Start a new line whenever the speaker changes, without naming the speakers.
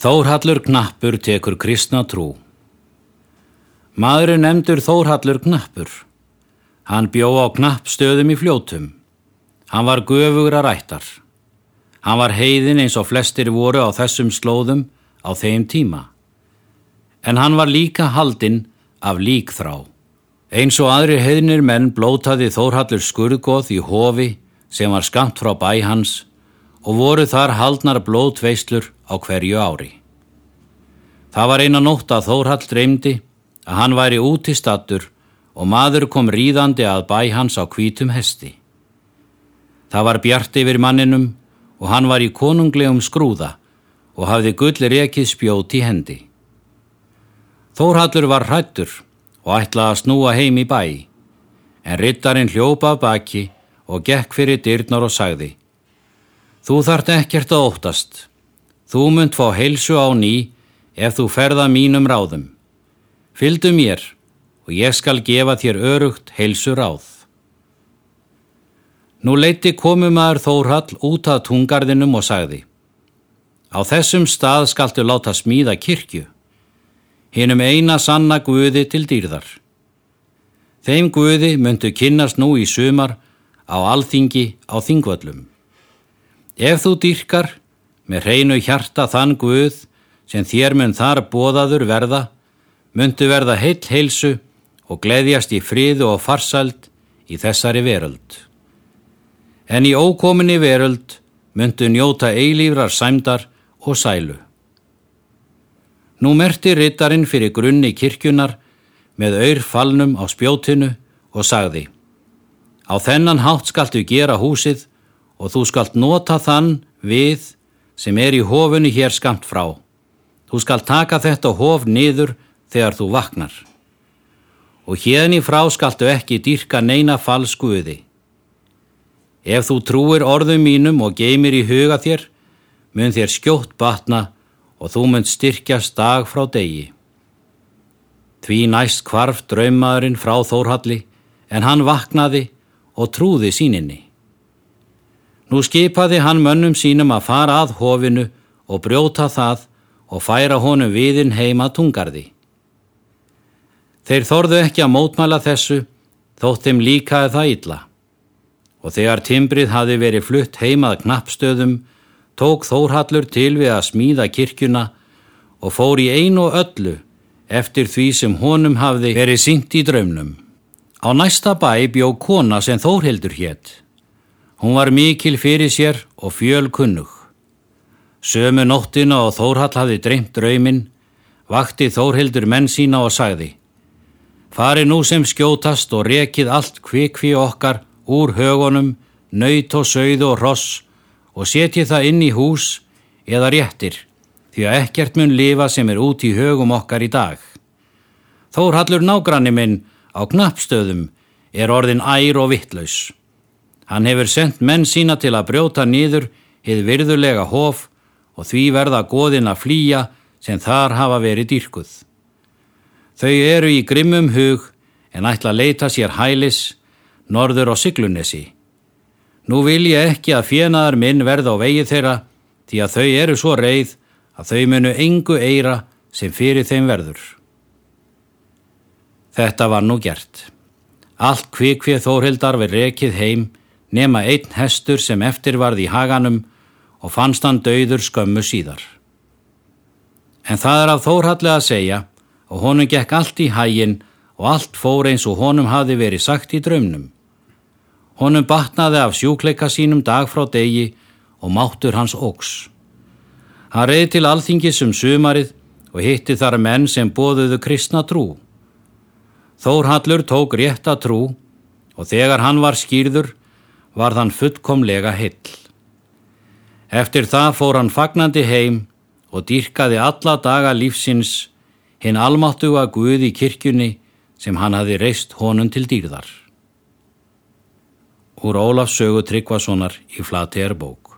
Þórhallur Knappur tekur kristna trú. Maðurinn nefndur Þórhallur Knappur. Hann bjó á knappstöðum í fljótum. Hann var göfugur að rættar. Hann var heiðin eins og flestir voru á þessum slóðum á þeim tíma. En hann var líka haldinn af líkþrá. Eins og aðri heiðnir menn blótaði Þórhallur skurðgóð í hofi sem var skamt frá bæ hans og voru þar haldnar blótveislur á hverju ári. Það var eina nótt að Þórhall dreymdi að hann væri út í stattur og maður kom ríðandi að bæ hans á hvítum hesti. Það var bjart yfir manninum og hann var í konunglegum skrúða og hafði gullir ekið spjót í hendi. Þórhallur var hrættur og ætlaði að snúa heim í bæ, en rittarinn hljópa baki og gekk fyrir dyrnar og sagði Þú þart ekkert að óttast. Þú munt fá heilsu á ný ef þú ferða mínum ráðum. Fyldu mér og ég skal gefa þér örugt heilsu ráð. Nú leiti komumæður Þórhall út að tungarðinum og sagði Á þessum stað skaltu láta smíða kirkju, hinnum eina sanna guði til dýrðar. Þeim guði myndu kynnast nú í sumar á alþingi á þingvöllum. Ef þú dýrkar með hreinu hjarta þann Guð sem þér mun þar bóðaður verða, myndu verða heill heilsu og gleðjast í fríðu og farsald í þessari veröld. En í ókominni veröld myndu njóta eilífrar sæmdar og sælu. Nú merti rittarinn fyrir grunni kirkjunar með auður falnum á spjótinu og sagði Á þennan hátt skaltu gera húsið og þú skalt nota þann við sem er í hofunu hér skamt frá. Þú skalt taka þetta hof niður þegar þú vaknar. Og hérni frá skaltu ekki dýrka neina falskuði. Ef þú trúir orðum mínum og geymir í huga þér, mun þér skjótt batna og þú mun styrkjast dag frá degi. Því næst kvarf draumaðurinn frá Þórhalli en hann vaknaði og trúði síninni. Nú skipaði hann mönnum sínum að fara að hofinu og brjóta það og færa honum viðin heima tungarði. Þeir þorðu ekki að mótmæla þessu, þótt þeim líkaði það illa. Og þegar timbrið hafi verið flutt heimað knappstöðum, tók Þórhallur til við að smíða kirkjuna og fór í einu öllu eftir því sem honum hafði verið syngt í draumnum. Á næsta bæ bjó kona sem Þórhildur hétt. Hún var mikil fyrir sér og fjöl kunnug. Sömu nóttina og Þórhall hafði dreymt drauminn, vakti Þórhildur menn sína og sagði Fari nú sem skjótast og rekið allt kvikvi okkar úr högunum, nöyt og sögðu og ross og setji það inn í hús eða réttir því að ekkert mun lifa sem er út í högum okkar í dag. Þórhallur nágranni minn á knappstöðum er orðin ær og vittlaus. Hann hefur sendt menn sína til að brjóta nýður hið virðulega hof og því verða goðin að flýja sem þar hafa verið dýrkuð. Þau eru í grimmum hug en ætla að leita sér hælis norður og syklunesi. Nú vil ég ekki að fjenaðar minn verða á vegi þeirra því að þau eru svo reið að þau munu engu eira sem fyrir þeim verður. Þetta var nú gert. Allt kvikvið þórhildar við rekið heim nema einn hestur sem eftir varð í haganum og fannst hann dauður skömmu síðar. En það er af þórhallega að segja og honum gekk allt í hægin og allt fór eins og honum hafi verið sagt í draumnum. Honum batnaði af sjúkleika sínum dag frá degi og máttur hans ógs. Hann reyði til alþingis um sumarið og hitti þar menn sem bóðuðu kristna trú. Þórhallur tók rétta trú og þegar hann var skýrður var þann fullkomlega hill. Eftir það fór hann fagnandi heim og dýrkaði alla daga lífsins hinn almáttuga Guð í kirkjunni sem hann hafi reist honum til dýrðar. Úr Ólafs sögu Tryggvasonar í Flaterbók